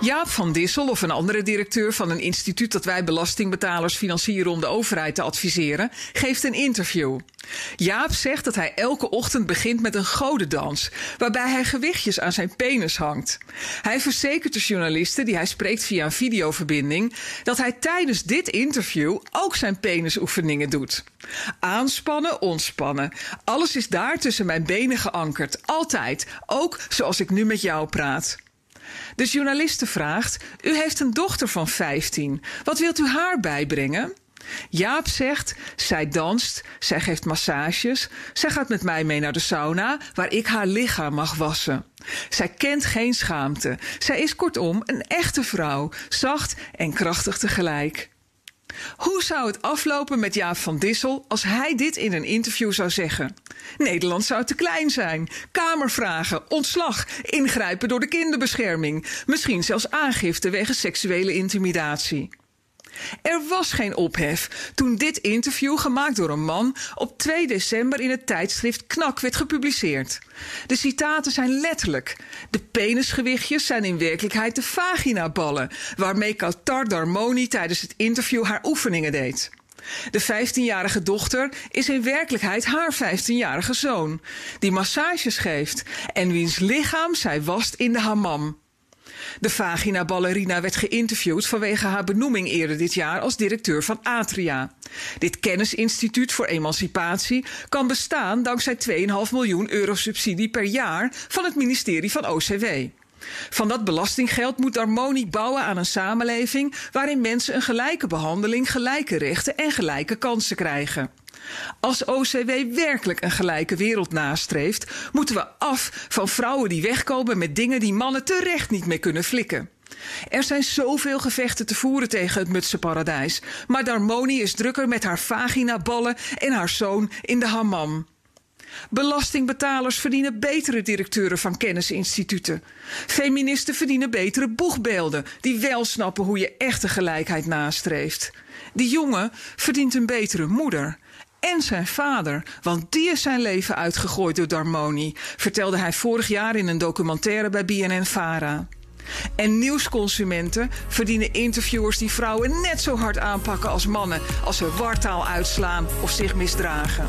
Jaap van Dissel of een andere directeur van een instituut dat wij belastingbetalers financieren om de overheid te adviseren, geeft een interview. Jaap zegt dat hij elke ochtend begint met een godendans, waarbij hij gewichtjes aan zijn penis hangt. Hij verzekert de journalisten die hij spreekt via een videoverbinding dat hij tijdens dit interview ook zijn penisoefeningen doet. Aanspannen, ontspannen. Alles is daar tussen mijn benen geankerd. Altijd. Ook zoals ik nu met jou praat. De journaliste vraagt: U heeft een dochter van 15. Wat wilt u haar bijbrengen? Jaap zegt: Zij danst, zij geeft massages, zij gaat met mij mee naar de sauna, waar ik haar lichaam mag wassen. Zij kent geen schaamte. Zij is kortom een echte vrouw, zacht en krachtig tegelijk. Hoe zou het aflopen met Jaap van Dissel als hij dit in een interview zou zeggen? Nederland zou te klein zijn. Kamervragen, ontslag, ingrijpen door de kinderbescherming, misschien zelfs aangifte wegens seksuele intimidatie. Er was geen ophef toen dit interview, gemaakt door een man, op 2 december in het tijdschrift Knak werd gepubliceerd. De citaten zijn letterlijk. De penisgewichtjes zijn in werkelijkheid de vaginaballen, waarmee Qatar Darmoni tijdens het interview haar oefeningen deed. De 15-jarige dochter is in werkelijkheid haar 15-jarige zoon, die massages geeft en wiens lichaam zij wast in de hammam. De vagina-ballerina werd geïnterviewd vanwege haar benoeming eerder dit jaar als directeur van Atria. Dit kennisinstituut voor emancipatie kan bestaan dankzij 2,5 miljoen euro subsidie per jaar van het ministerie van OCW. Van dat belastinggeld moet Darmoni bouwen aan een samenleving waarin mensen een gelijke behandeling, gelijke rechten en gelijke kansen krijgen. Als OCW werkelijk een gelijke wereld nastreeft, moeten we af van vrouwen die wegkomen met dingen die mannen terecht niet meer kunnen flikken. Er zijn zoveel gevechten te voeren tegen het mutsenparadijs, maar Darmoni is drukker met haar vagina-ballen en haar zoon in de hammam. Belastingbetalers verdienen betere directeuren van kennisinstituten. Feministen verdienen betere boegbeelden die wel snappen hoe je echte gelijkheid nastreeft. Die jongen verdient een betere moeder en zijn vader, want die is zijn leven uitgegooid door Darmoni, vertelde hij vorig jaar in een documentaire bij BNN Vara. En nieuwsconsumenten verdienen interviewers die vrouwen net zo hard aanpakken als mannen als ze wartaal uitslaan of zich misdragen.